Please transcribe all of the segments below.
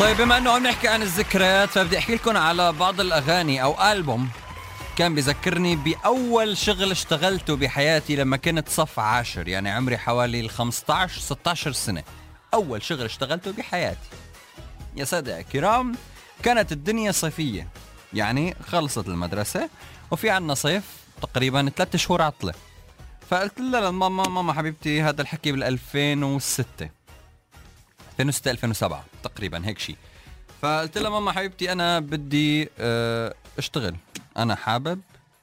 طيب بما انه عم نحكي عن الذكريات فبدي احكي لكم على بعض الأغاني أو ألبوم كان بذكرني بأول شغل اشتغلته بحياتي لما كنت صف عاشر يعني عمري حوالي ال 15 16 سنة. أول شغل اشتغلته بحياتي. يا سادة كرام كانت الدنيا صيفية. يعني خلصت المدرسة وفي عنا صيف تقريبا ثلاثة شهور عطلة. فقلت لها لماما ماما حبيبتي هذا الحكي بال 2006 2006 2007 تقريبا هيك شيء فقلت لها ماما حبيبتي أنا بدي آه، أشتغل. أنا حابب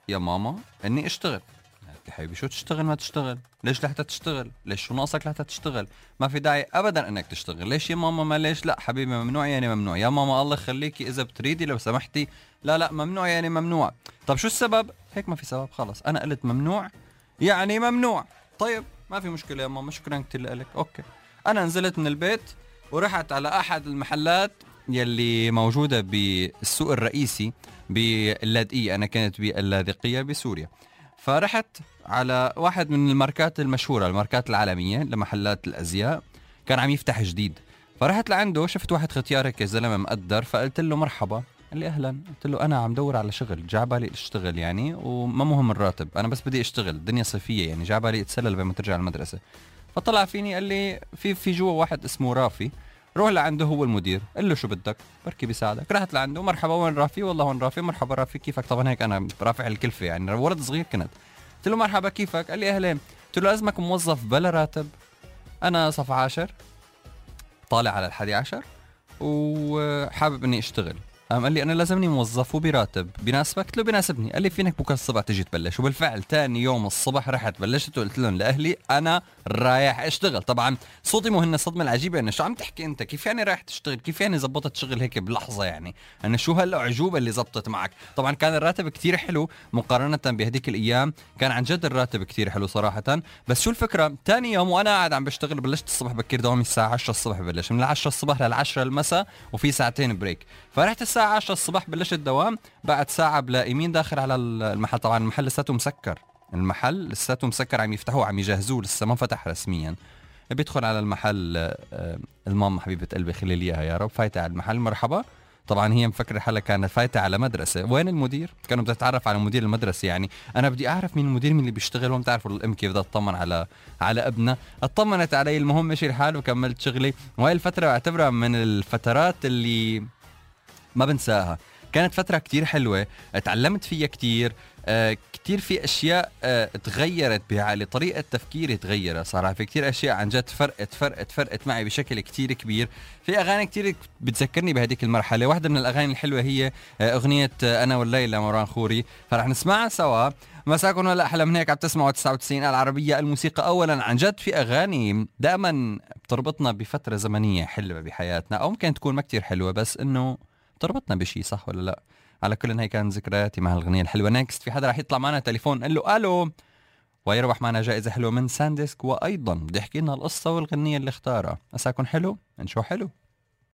يا ماما إني أشتغل. قالت حبيبي شو تشتغل؟ ما تشتغل. ليش لحتى تشتغل؟ ليش شو ناقصك لحتى تشتغل؟ ما في داعي ابدا إنك تشتغل. ليش يا ماما ما ليش؟ لا حبيبي ممنوع يعني ممنوع. يا ماما الله يخليكي إذا بتريدي لو سمحتي. لا لا ممنوع يعني ممنوع. طب شو السبب؟ هيك ما في سبب خلص. أنا قلت ممنوع يعني ممنوع. طيب ما في مشكلة يا ماما شكرا كثير لك. okay. أنا نزلت من البيت ورحت على أحد المحلات يلي موجودة بالسوق الرئيسي باللاذقية. أنا كنت باللاذقية بسوريا. فرحت على واحد من الماركات المشهورة الماركات العالمية لمحلات الأزياء. كان عم يفتح جديد. فرحت لعنده شفت واحد ختيار هيك زلمه مقدر فقلت له مرحبا. قال لي أهلا. قلت له أنا عم دور على شغل جا بالي أشتغل يعني وما مهم الراتب أنا بس بدي أشتغل الدنيا صيفية يعني جا بالي أتسلى لبما ترجع المدرسة. فطلع فيني قال لي في في جوا واحد اسمه رافي روح لعنده هو المدير قل له شو بدك؟ بركي بيساعدك. رحت لعنده مرحبا وين رافي؟ والله وين رافي؟ مرحبا رافي كيفك؟ طبعا هيك أنا رافع الكلفة يعني ولد صغير كنت. قلت له مرحبا كيفك؟ قال لي اهلين قلت له لازمك موظف بلا راتب. أنا صف عاشر طالع على الحادي عشر وحابب إني أشتغل. قام قال لي أنا لازمني موظف وبراتب. بيناسبك قلت له بيناسبني قال لي فينك بكرة الصبح تجي تبلش. وبالفعل ثاني يوم الصبح رحت بلشت وقلت لهم لأهلي أنا رايح أشتغل. طبعا صوتي هن الصدمة العجيبة. انه شو عم تحكي أنت؟ كيف يعني رايح تشتغل؟ كيف يعني زبطت شغل هيك بلحظة يعني؟ انه شو هالاعجوبه اللي زبطت معك؟ طبعا كان الراتب كتير حلو مقارنة بهديك الأيام. كان عن جد الراتب كتير حلو صراحة. بس شو الفكرة؟ ثاني يوم وأنا قاعد عم بشتغل بلشت الصبح بكير دوامي. الساعة 10 الصبح بلش من 10 الصبح لل 10 المساء وفي ساعتين بريك. فرحت الساعة 10 الصبح بلشت الدوام. بعد ساعة بلاقي مين داخل على المحل. طبعا المحل لساته مسكر. المحل لساته مسكر عم يفتحوه عم يجهزوه لسه ما فتح رسميا. بيدخل على المحل آه، الماما حبيبة قلبي خلي لي إياها يا رب فايتة على المحل. مرحبا. طبعا هي مفكرة حالها كانت فايتة على مدرسة. وين المدير؟ كانوا بدها تتعرف على مدير المدرسة يعني. أنا بدي أعرف مين المدير مين اللي بيشتغل وما بتعرفوا الأم كيف بدها تطمن على على ابنها. اطمنت علي المهم مشي الحال وكملت شغلي. وهي الفترة بعتبرها من الفترات اللي ما بنساها. كانت فترة كتير حلوة تعلمت فيها كتير آه كتير في أشياء آه تغيرت بعقلي طريقة تفكيري تغيرت. صراحة في كتير أشياء عن جد فرقت فرقت فرقت معي بشكل كتير كبير. في أغاني كتير بتذكرني بهديك المرحلة. واحدة من الأغاني الحلوة هي آه أغنية آه أنا والليلة مروان خوري. فرح نسمعها سوا. مساكم ولا أحلى من هيك عم تسمعوا 99 العربية الموسيقى. اولا عن جد في أغاني دائما بتربطنا بفترة زمنية حلوة بحياتنا أو ممكن تكون ما كتير حلوة بس إنه تربطنا بشيء صح ولا لا؟ على كل هي كانت ذكرياتي مع الأغنية الحلوة. نيكست في حدا رح يطلع معنا تليفون قال له ألو. ويربح معنا جائزة حلوة من ساندسك وأيضا بده يحكي لنا القصة والغنية اللي اختارها. مساكن حلو؟ من شو حلو.